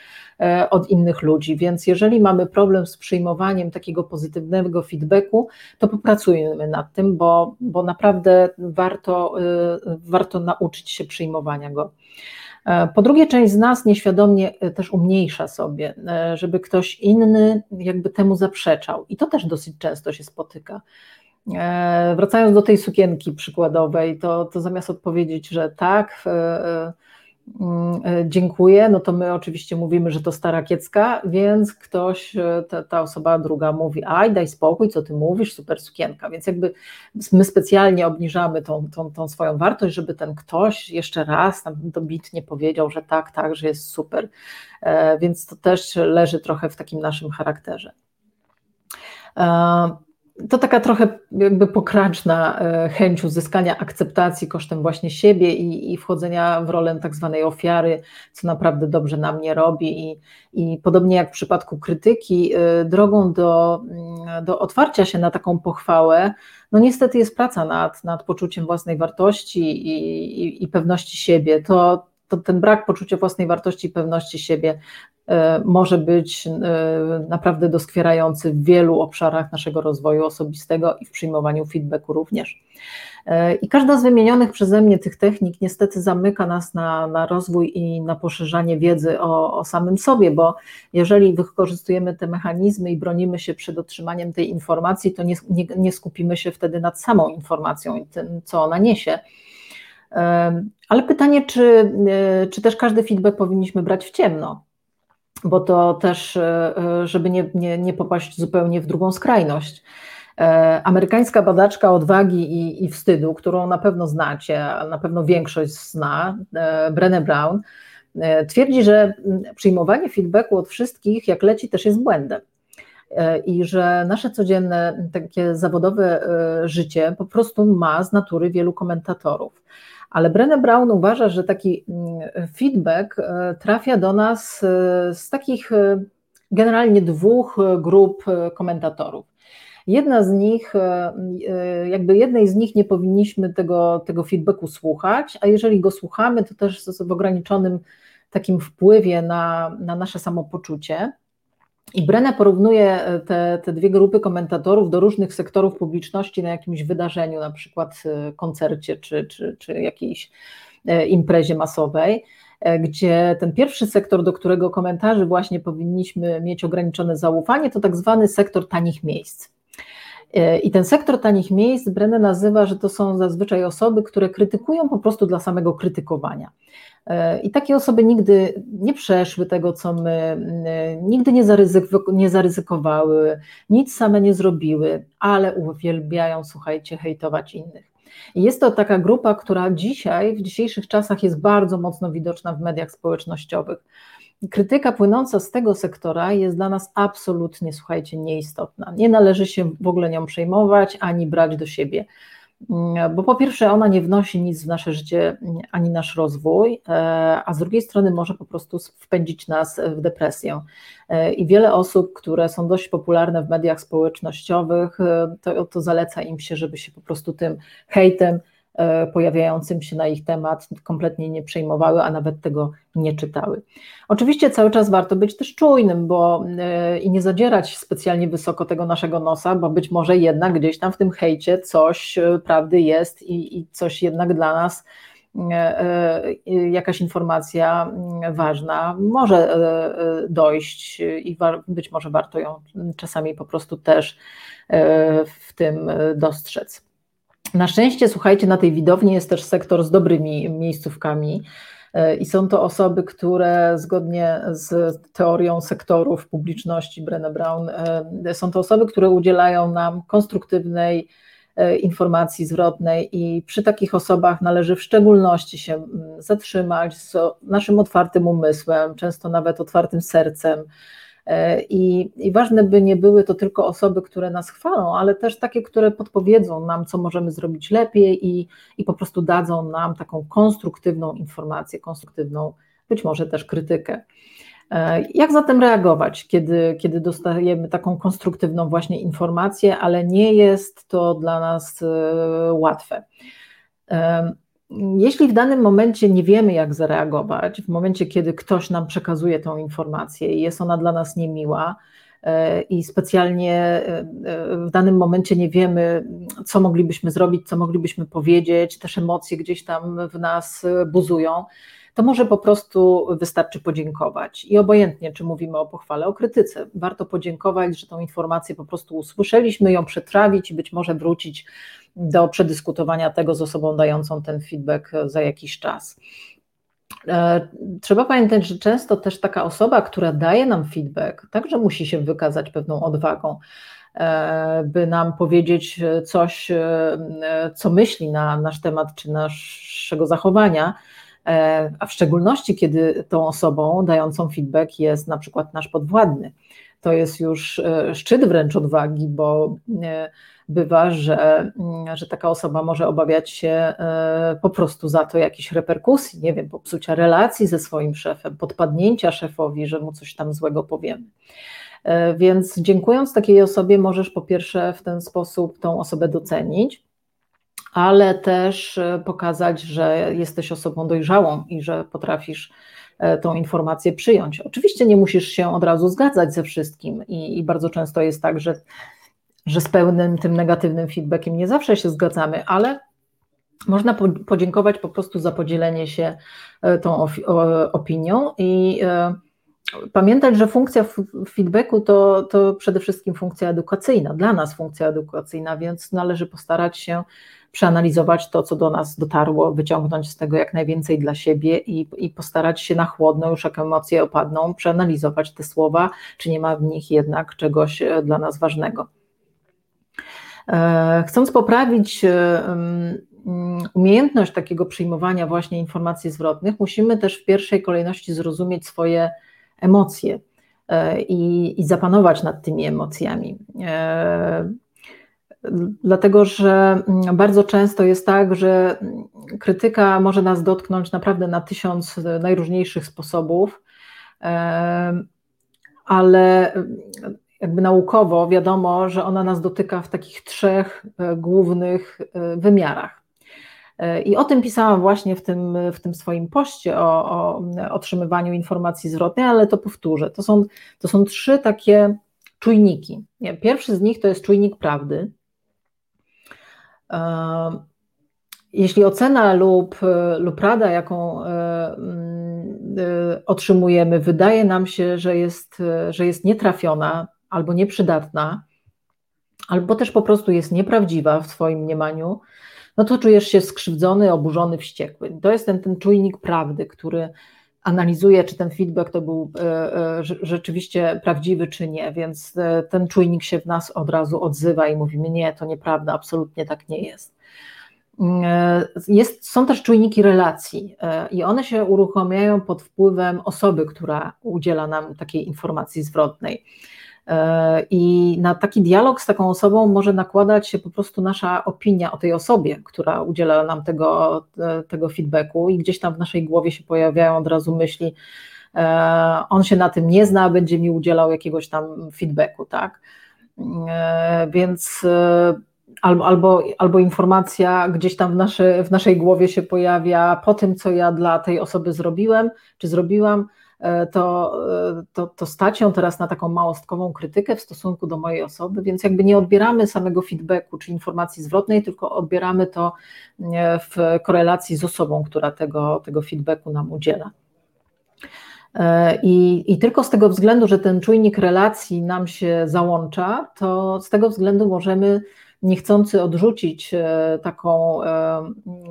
A: E, od innych ludzi. Więc jeżeli mamy problem z przyjmowaniem takiego pozytywnego feedbacku, to popracujmy nad tym, bo, bo naprawdę warto, e, warto nauczyć się przyjmowania go. E, po drugie, część z nas nieświadomie też umniejsza sobie, żeby ktoś inny jakby temu zaprzeczał. I to też dosyć często się spotyka. Wracając do tej sukienki przykładowej, to, to zamiast odpowiedzieć, że tak, e, dziękuję, no to my oczywiście mówimy, że to stara kiecka, więc ktoś, e, ta, ta, osoba druga mówi, aj daj spokój, co ty mówisz, super sukienka, więc jakby my specjalnie obniżamy tą, tą, tą swoją wartość, żeby ten ktoś jeszcze raz tam dobitnie powiedział, że tak, tak, że jest super, e, więc to też leży trochę w takim naszym charakterze to taka trochę jakby pokraczna e, chęć uzyskania akceptacji kosztem właśnie siebie i, i wchodzenia w rolę tak zwanej ofiary, co naprawdę dobrze nam nie robi. I, i podobnie jak w przypadku krytyki, e, drogą do, mm, do otwarcia się na taką pochwałę, no niestety jest praca nad, nad poczuciem własnej wartości i, i, i pewności siebie. To, to ten brak poczucia własnej wartości i pewności siebie może być naprawdę doskwierający w wielu obszarach naszego rozwoju osobistego i w przyjmowaniu feedbacku również. I każda z wymienionych przeze mnie tych technik niestety zamyka nas na, na rozwój i na poszerzanie wiedzy o, o samym sobie, bo jeżeli wykorzystujemy te mechanizmy i bronimy się przed otrzymaniem tej informacji, to nie, nie, nie skupimy się wtedy nad samą informacją i tym, co ona niesie. Ale pytanie, czy, e, czy też każdy feedback powinniśmy brać w ciemno? Bo to też, e, e, żeby nie, nie, nie popaść zupełnie w drugą skrajność. Amerykańska badaczka odwagi i, i wstydu, którą na pewno znacie, na pewno większość zna, Brené Brown, twierdzi, że przyjmowanie feedbacku od wszystkich, jak leci, też jest błędem. I że nasze codzienne, takie zawodowe życie po prostu ma z natury wielu komentatorów. Ale Brené Brown uważa, że taki mm, feedback e, trafia do nas e, z takich e, generalnie dwóch grup komentatorów. Jedna z nich, jakby jednej z nich nie powinniśmy tego, tego feedbacku słuchać, a jeżeli go słuchamy, to też w ograniczonym takim wpływie na, na nasze samopoczucie. I Brenę porównuje e, te, te dwie grupy komentatorów do różnych sektorów publiczności na jakimś wydarzeniu, na przykład e, koncercie czy, czy, czy jakiejś e, imprezie masowej, gdzie ten pierwszy sektor, do którego komentarzy właśnie powinniśmy mieć ograniczone zaufanie, to tak zwany sektor tanich miejsc. I ten sektor tanich miejsc Brenę nazywa, że to są zazwyczaj osoby, które krytykują po prostu dla samego krytykowania. I takie osoby nigdy nie przeszły tego, co my, nigdy nie, zaryzyk, nie zaryzykowały, nic same nie zrobiły, ale uwielbiają, słuchajcie, hejtować innych. I jest to taka grupa, która dzisiaj, w dzisiejszych czasach jest bardzo mocno widoczna w mediach społecznościowych. Krytyka płynąca z tego sektora jest dla nas absolutnie, słuchajcie, nieistotna. Nie należy się w ogóle nią przejmować ani brać do siebie. Mm, bo po pierwsze ona nie wnosi nic w nasze życie ani nasz rozwój, e, a z drugiej strony może po prostu wpędzić nas w depresję. E, I wiele osób, które są dość popularne w mediach społecznościowych, e, to, to zaleca im się, żeby się po prostu tym hejtem pojawiającym się na ich temat kompletnie nie przejmowały, a nawet tego nie czytały. Oczywiście cały czas warto być też czujnym, bo e, i nie zadzierać specjalnie wysoko tego naszego nosa, bo być może jednak gdzieś tam w tym hejcie coś e, prawdy jest i, i coś jednak dla nas jakaś informacja ważna może dojść i być może warto ją czasami po prostu też w tym dostrzec. Na szczęście, słuchajcie, na tej widowni jest też sektor z dobrymi miejscówkami. E, I są to osoby, które zgodnie z teorią sektorów publiczności Brené Brown, e, są to osoby, które udzielają nam konstruktywnej e, informacji zwrotnej i przy takich osobach należy w szczególności się mm, zatrzymać z naszym otwartym umysłem, często nawet otwartym sercem, I, I, ważne by nie były to tylko osoby, które nas chwalą, ale też takie, które podpowiedzą nam, co możemy zrobić lepiej i, i po prostu dadzą nam taką konstruktywną informację, konstruktywną być może też krytykę. E, jak zatem reagować, kiedy, kiedy dostajemy taką konstruktywną właśnie informację, ale nie jest to dla nas e, łatwe? Jeśli w danym momencie nie wiemy, jak zareagować, w momencie, kiedy ktoś nam przekazuje tą informację i jest ona dla nas niemiła, e, i specjalnie e, w danym momencie nie wiemy, co moglibyśmy zrobić, co moglibyśmy powiedzieć, też emocje gdzieś tam w nas buzują, to może po prostu wystarczy podziękować. I obojętnie, czy mówimy o pochwale, o krytyce, warto podziękować, że tą informację po prostu usłyszeliśmy, ją przetrawić i być może wrócić do przedyskutowania tego z osobą dającą ten feedback za jakiś czas. E, trzeba pamiętać, że często też taka osoba, która daje nam feedback, także musi się wykazać pewną odwagą, e, by nam powiedzieć coś, e, co myśli na nasz temat czy naszego zachowania, a w szczególności kiedy tą osobą dającą feedback jest na przykład nasz podwładny. To jest już szczyt wręcz odwagi, bo bywa, że, mm, że taka osoba może obawiać się e, po prostu za to jakichś reperkusji, nie wiem, popsucia relacji ze swoim szefem, podpadnięcia szefowi, że mu coś tam złego powiemy. E, więc dziękując takiej osobie, możesz po pierwsze w ten sposób tą osobę docenić, ale też pokazać, że jesteś osobą dojrzałą i że potrafisz tą informację przyjąć. Oczywiście nie musisz się od razu zgadzać ze wszystkim i, i bardzo często jest tak, że, że z pełnym tym negatywnym feedbackiem nie zawsze się zgadzamy, ale można podziękować po prostu za podzielenie się e, tą opinią i e, pamiętać, że funkcja feedbacku to, to przede wszystkim funkcja edukacyjna, dla nas funkcja edukacyjna, więc należy postarać się przeanalizować to, co do nas dotarło, wyciągnąć z tego jak najwięcej dla siebie i, i postarać się na chłodno, już jak emocje opadną, przeanalizować te słowa, czy nie ma w nich jednak czegoś e, dla nas ważnego. Chcąc poprawić Mm, umiejętność takiego przyjmowania właśnie informacji zwrotnych, musimy też w pierwszej kolejności zrozumieć swoje emocje e, i, i zapanować nad tymi emocjami. E, dlatego, że mm, bardzo często jest tak, że krytyka może nas dotknąć naprawdę na tysiąc najróżniejszych sposobów, e, ale jakby naukowo wiadomo, że ona nas dotyka w takich trzech głównych wymiarach. E, I o tym pisałam właśnie w tym, w tym swoim poście o, o otrzymywaniu informacji zwrotnej, ale to powtórzę. To są, to są trzy takie czujniki. Pierwszy z nich to jest czujnik prawdy. E, jeśli ocena lub, lub rada, jaką e, otrzymujemy, wydaje nam się, że jest, że jest nietrafiona albo nieprzydatna, albo też po prostu jest nieprawdziwa w Twoim mniemaniu, no to czujesz się skrzywdzony, oburzony, wściekły. To jest ten, ten czujnik prawdy, który analizuje, czy ten feedback to był e, e, rzeczywiście prawdziwy, czy nie, więc e, ten czujnik się w nas od razu odzywa i mówimy: Nie, to nieprawda, absolutnie tak nie jest. jest. Są też czujniki relacji i one się uruchamiają pod wpływem osoby, która udziela nam takiej informacji zwrotnej. E, I na taki dialog z taką osobą może nakładać się po prostu nasza opinia o tej osobie, która udziela nam tego, e, tego feedbacku, i gdzieś tam w naszej głowie się pojawiają od razu myśli, e, on się na tym nie zna, będzie mi udzielał jakiegoś tam feedbacku, tak? Więc albo, albo, albo informacja gdzieś tam w, nasze, w naszej głowie się pojawia po tym, co ja dla tej osoby zrobiłem, czy zrobiłam, to, e, to, to stać ją teraz na taką małostkową krytykę w stosunku do mojej osoby, więc jakby nie odbieramy samego feedbacku czy informacji zwrotnej, tylko odbieramy to e, w korelacji z osobą, która tego, tego feedbacku nam udziela. I, I tylko z tego względu, że ten czujnik relacji nam się załącza, to z tego względu możemy niechcący odrzucić taką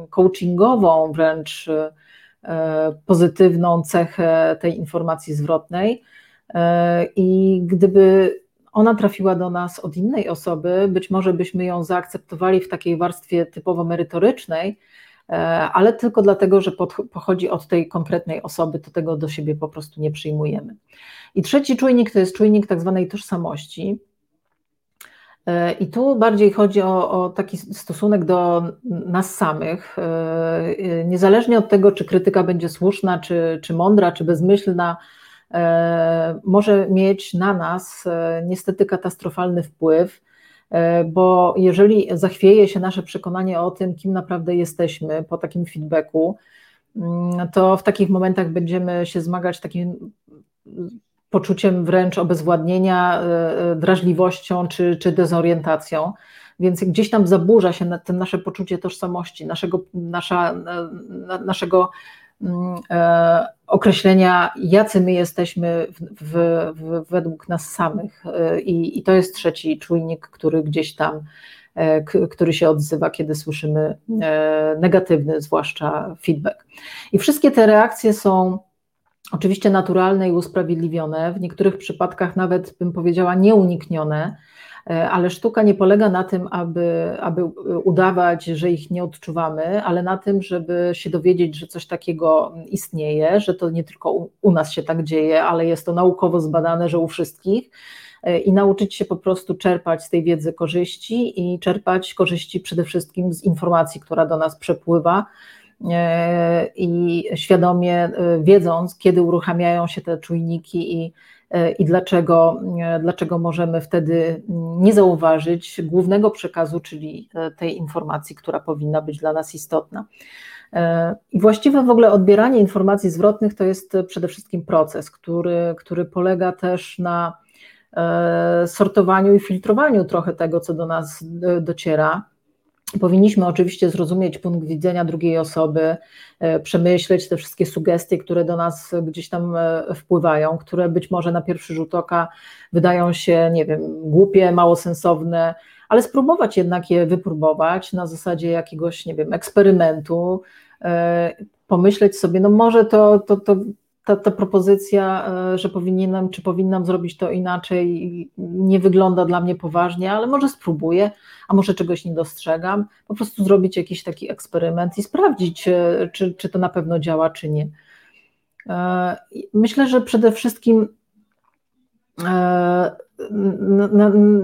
A: coachingową wręcz E, pozytywną cechę tej informacji zwrotnej. E, I gdyby ona trafiła do nas od innej osoby, być może byśmy ją zaakceptowali w takiej warstwie typowo merytorycznej, e, ale tylko dlatego, że pochodzi od tej konkretnej osoby, to tego do siebie po prostu nie przyjmujemy. I trzeci czujnik to jest czujnik tak zwanej tożsamości. I tu bardziej chodzi o, o, taki stosunek do nas samych. Niezależnie od tego, czy krytyka będzie słuszna, czy, czy mądra, czy bezmyślna, może mieć na nas niestety katastrofalny wpływ, bo jeżeli zachwieje się nasze przekonanie o tym, kim naprawdę jesteśmy po takim feedbacku, to w takich momentach będziemy się zmagać takim poczuciem wręcz obezwładnienia, e, e, drażliwością czy, czy dezorientacją. Więc gdzieś tam zaburza się to nasze poczucie tożsamości, naszego, nasza, e, naszego mm, określenia, jacy my jesteśmy w, w, według nas samych. I, I to jest trzeci czujnik, który gdzieś tam, który się odzywa, kiedy słyszymy negatywny, zwłaszcza feedback. I wszystkie te reakcje są oczywiście naturalne i usprawiedliwione, w niektórych przypadkach nawet bym powiedziała nieuniknione, e, ale sztuka nie polega na tym, aby, aby udawać, że ich nie odczuwamy, ale na tym, żeby się dowiedzieć, że coś takiego istnieje, że to nie tylko u, u nas się tak dzieje, ale jest to naukowo zbadane, że u wszystkich e, i nauczyć się po prostu czerpać z tej wiedzy korzyści i czerpać korzyści przede wszystkim z informacji, która do nas przepływa, i świadomie wiedząc, kiedy uruchamiają się te czujniki i, i dlaczego, dlaczego możemy wtedy nie zauważyć głównego przekazu, czyli tej informacji, która powinna być dla nas istotna. I właściwe w ogóle odbieranie informacji zwrotnych to jest przede wszystkim proces, który, który polega też na e, sortowaniu i filtrowaniu trochę tego, co do nas e, dociera. Powinniśmy oczywiście zrozumieć punkt widzenia drugiej osoby, e, przemyśleć te wszystkie sugestie, które do nas gdzieś tam wpływają, które być może na pierwszy rzut oka wydają się, nie wiem, głupie, mało sensowne, ale spróbować jednak je wypróbować na zasadzie jakiegoś, nie wiem, eksperymentu, e, pomyśleć sobie, no może to, to, to ta, ta propozycja, e, że powinienem czy powinnam zrobić to inaczej, nie wygląda dla mnie poważnie, ale może spróbuję, a może czegoś nie dostrzegam. Po prostu zrobić jakiś taki eksperyment i sprawdzić, e, czy, czy to na pewno działa, czy nie. Myślę, że przede wszystkim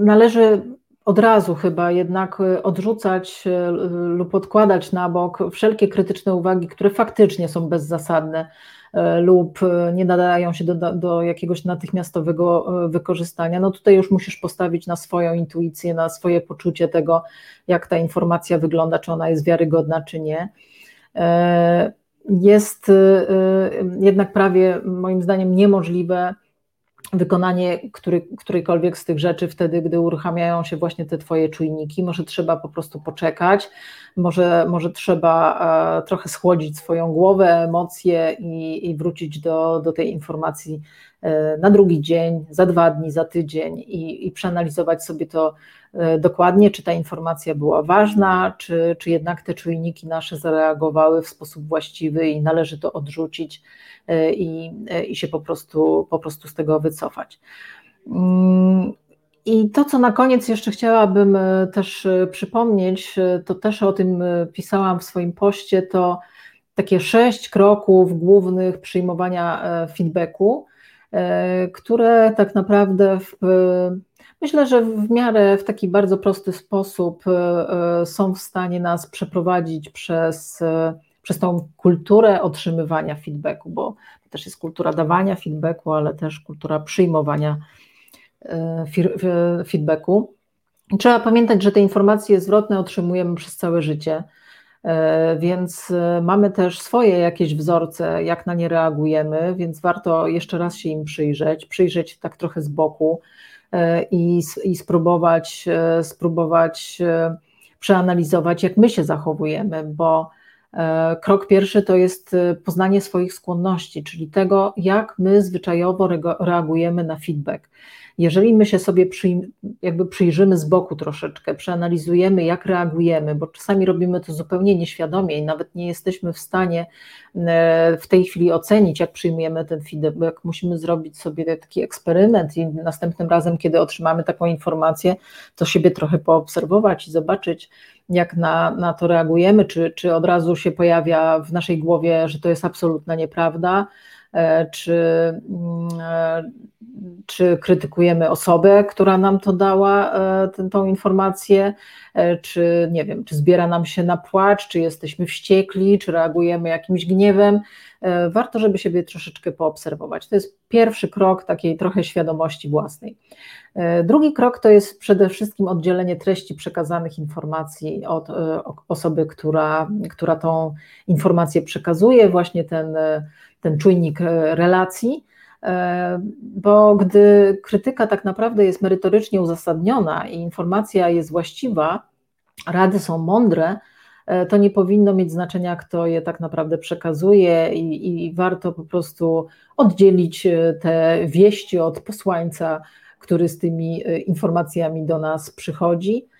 A: należy od razu chyba jednak odrzucać lub odkładać na bok wszelkie krytyczne uwagi, które faktycznie są bezzasadne lub nie nadają się do, do jakiegoś natychmiastowego wykorzystania. No tutaj już musisz postawić na swoją intuicję, na swoje poczucie tego, jak ta informacja wygląda, czy ona jest wiarygodna, czy nie. Jest jednak prawie moim zdaniem niemożliwe wykonanie który, którejkolwiek z tych rzeczy wtedy, gdy uruchamiają się właśnie te Twoje czujniki. Może trzeba po prostu poczekać, może, może trzeba e, trochę schłodzić swoją głowę, emocje i, i wrócić do, do tej informacji na drugi dzień, za dwa dni, za tydzień i, i przeanalizować sobie to e, dokładnie, czy ta informacja była ważna, czy, czy jednak te czujniki nasze zareagowały w sposób właściwy i należy to odrzucić E, i, e, i się po prostu, po prostu z tego wycofać. Mm, I to, co na koniec jeszcze chciałabym e, też przypomnieć, to też o tym pisałam w swoim poście, to takie sześć kroków głównych przyjmowania feedbacku, które tak naprawdę w, myślę, że w miarę w taki bardzo prosty sposób są w stanie nas przeprowadzić przez przez tą kulturę otrzymywania feedbacku, bo też jest kultura dawania feedbacku, ale też kultura przyjmowania e, feedbacku. Trzeba pamiętać, że te informacje zwrotne otrzymujemy przez całe życie, e, więc e, mamy też swoje jakieś wzorce, jak na nie reagujemy, więc warto jeszcze raz się im przyjrzeć, przyjrzeć tak trochę z boku i, i spróbować, spróbować przeanalizować, jak my się zachowujemy, bo E, krok pierwszy to jest e, poznanie swoich skłonności, czyli tego, jak my zwyczajowo reagujemy na feedback. Jeżeli my się sobie jakby przyjrzymy z boku troszeczkę, przeanalizujemy, jak reagujemy, bo czasami robimy to zupełnie nieświadomie i nawet nie jesteśmy w stanie e, w tej chwili ocenić, jak przyjmujemy ten feedback, musimy zrobić sobie taki eksperyment i następnym razem, kiedy otrzymamy taką informację, to siebie trochę poobserwować i zobaczyć, jak na, na to reagujemy, czy, czy od razu się pojawia w naszej głowie, że to jest absolutna nieprawda, czy, mm, e, czy krytykujemy osobę, która nam to dała, e, tę, informację, czy nie wiem, czy zbiera nam się na płacz, czy jesteśmy wściekli, czy reagujemy jakimś gniewem. Warto, żeby siebie troszeczkę poobserwować. To jest pierwszy krok takiej trochę świadomości własnej. E, drugi krok to jest przede wszystkim oddzielenie treści przekazanych informacji od e, osoby, która, która tą informację przekazuje, właśnie ten, e, ten czujnik relacji. Bo gdy krytyka tak naprawdę jest merytorycznie uzasadniona i informacja jest właściwa, rady są mądre, to nie powinno mieć znaczenia, kto je tak naprawdę przekazuje, i, i warto po prostu oddzielić te wieści od posłańca który z tymi e, informacjami do nas przychodzi e,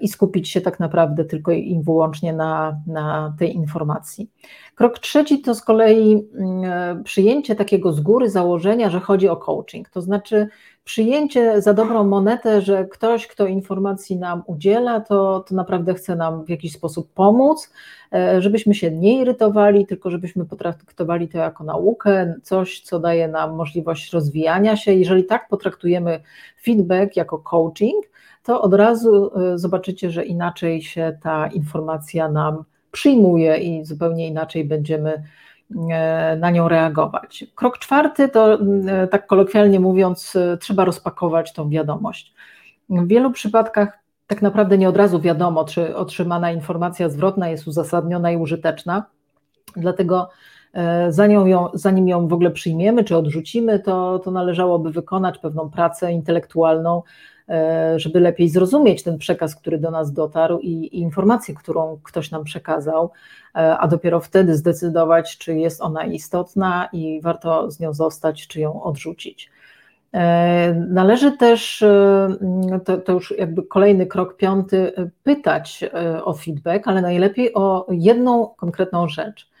A: i skupić się tak naprawdę tylko i wyłącznie na, na tej informacji. Krok trzeci to z kolei mm, przyjęcie takiego z góry założenia, że chodzi o coaching, to znaczy przyjęcie za dobrą monetę, że ktoś, kto informacji nam udziela, to, to naprawdę chce nam w jakiś sposób pomóc, e, żebyśmy się nie irytowali, tylko żebyśmy potraktowali to jako naukę, coś, co daje nam możliwość rozwijania się. Jeżeli tak potraktujemy feedback jako coaching, to od razu e, zobaczycie, że inaczej się ta informacja nam przyjmuje i zupełnie inaczej będziemy na nią reagować. Krok czwarty to, tak kolokwialnie mówiąc, trzeba rozpakować tą wiadomość. W wielu przypadkach tak naprawdę nie od razu wiadomo, czy otrzymana informacja zwrotna jest uzasadniona i użyteczna, dlatego zanim ją, zanim ją w ogóle przyjmiemy czy odrzucimy, to, to należałoby wykonać pewną pracę intelektualną, e, żeby lepiej zrozumieć ten przekaz, który do nas dotarł i, i informację, którą ktoś nam przekazał, e, a dopiero wtedy zdecydować, czy jest ona istotna i warto z nią zostać, czy ją odrzucić. Należy też, to, to, już jakby kolejny krok piąty, pytać o feedback, ale najlepiej o jedną konkretną rzecz.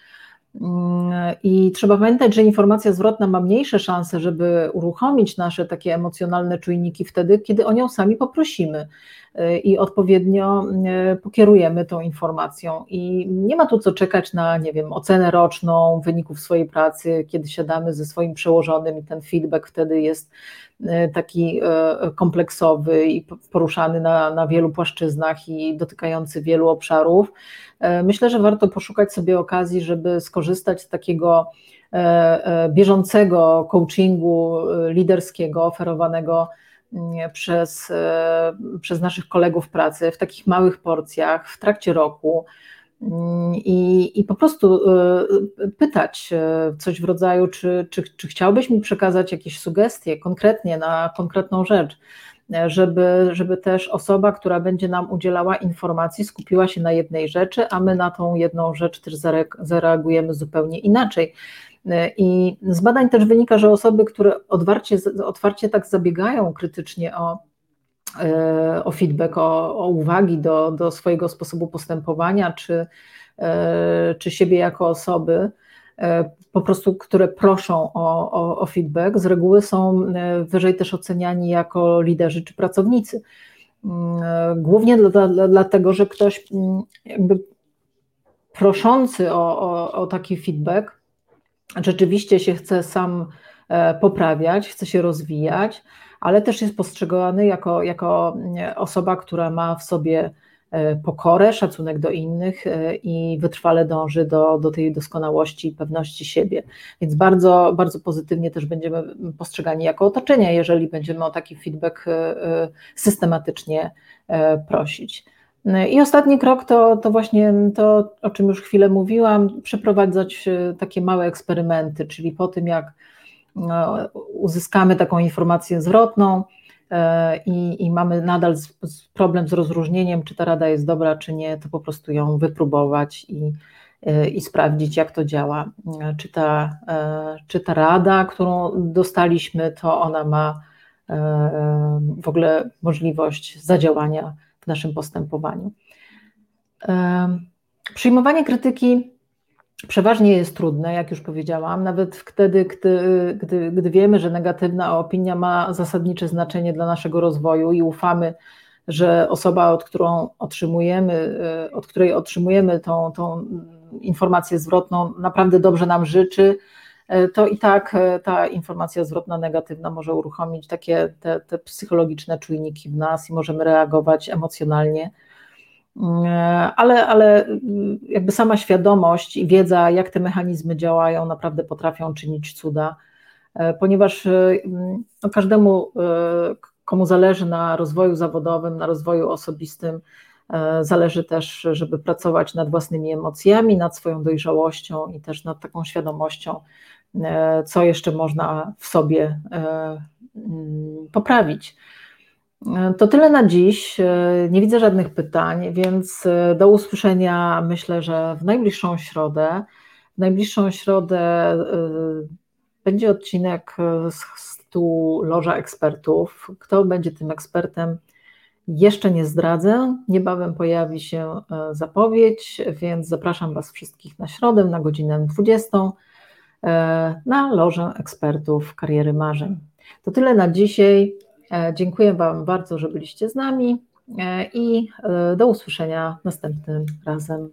A: I trzeba pamiętać, że informacja zwrotna ma mniejsze szanse, żeby uruchomić nasze takie emocjonalne czujniki wtedy, kiedy o nią sami poprosimy i odpowiednio y, pokierujemy tą informacją. I nie ma tu co czekać na, nie wiem, ocenę roczną wyników swojej pracy, kiedy siadamy ze swoim przełożonym i ten feedback wtedy jest y, taki kompleksowy i poruszany na, na wielu płaszczyznach i dotykający wielu obszarów. E, myślę, że warto poszukać sobie okazji, żeby skorzystać z takiego e, e, bieżącego coachingu liderskiego oferowanego przez, przez naszych kolegów pracy w takich małych porcjach w trakcie roku. Mm, I, I po prostu pytać coś w rodzaju, czy, czy, czy chciałbyś mi przekazać jakieś sugestie konkretnie na konkretną rzecz, żeby, żeby też osoba, która będzie nam udzielała informacji, skupiła się na jednej rzeczy, a my na tą jedną rzecz też zareagujemy zupełnie inaczej. I z badań też wynika, że osoby, które otwarcie, otwarcie tak zabiegają krytycznie o, e, o feedback, o, o uwagi do, do swojego sposobu postępowania, czy, e, czy siebie jako osoby, po prostu, które proszą o, o, o, feedback, z reguły są e, wyżej też oceniani jako liderzy czy pracownicy. Mm, e, głównie dla, dla, dlatego, że ktoś mm, jakby proszący o, o, o taki feedback rzeczywiście się chce sam poprawiać, chce się rozwijać, ale też jest postrzegany jako, jako osoba, która ma w sobie E, pokorę, szacunek do innych e, i wytrwale dąży do, do tej doskonałości i pewności siebie. Więc bardzo, bardzo pozytywnie też będziemy postrzegani jako otoczenie, jeżeli będziemy o taki feedback e, systematycznie prosić. I ostatni krok to, to właśnie to, o czym już chwilę mówiłam, przeprowadzać takie małe eksperymenty, czyli po tym, jak uzyskamy taką informację zwrotną, E, i, i mamy nadal z, z problem z rozróżnieniem, czy ta rada jest dobra, czy nie, to po prostu ją wypróbować i, e, i sprawdzić, jak to działa. E, czy ta, czy ta rada, którą dostaliśmy, to ona ma w ogóle możliwość zadziałania w naszym postępowaniu. Przyjmowanie krytyki przeważnie jest trudne, jak już powiedziałam, nawet wtedy, gdy, gdy, gdy wiemy, że negatywna opinia ma zasadnicze znaczenie dla naszego rozwoju i ufamy, że osoba, od, którą otrzymujemy, e, od której otrzymujemy tą, tą informację zwrotną, naprawdę dobrze nam życzy, e, to i tak e, ta informacja zwrotna negatywna może uruchomić takie te, te psychologiczne czujniki w nas i możemy reagować emocjonalnie ale, ale jakby sama świadomość i wiedza, jak te mechanizmy działają, naprawdę potrafią czynić cuda, e, ponieważ e, no, każdemu, e, komu zależy na rozwoju zawodowym, na rozwoju osobistym, zależy też, żeby pracować nad własnymi emocjami, nad swoją dojrzałością i też nad taką świadomością, co jeszcze można w sobie poprawić. To tyle na dziś. Nie widzę żadnych pytań, więc e, do usłyszenia myślę, że w najbliższą środę. W najbliższą środę e, będzie odcinek z tu Loża Ekspertów. Kto będzie tym ekspertem? Jeszcze nie zdradzę. Niebawem pojawi się e, zapowiedź, więc zapraszam Was wszystkich na środę na godzinę 20 na Lożę Ekspertów Kariery Marzeń. To tyle na dzisiaj. E, dziękuję Wam bardzo, że byliście z nami e, i e, do usłyszenia następnym razem.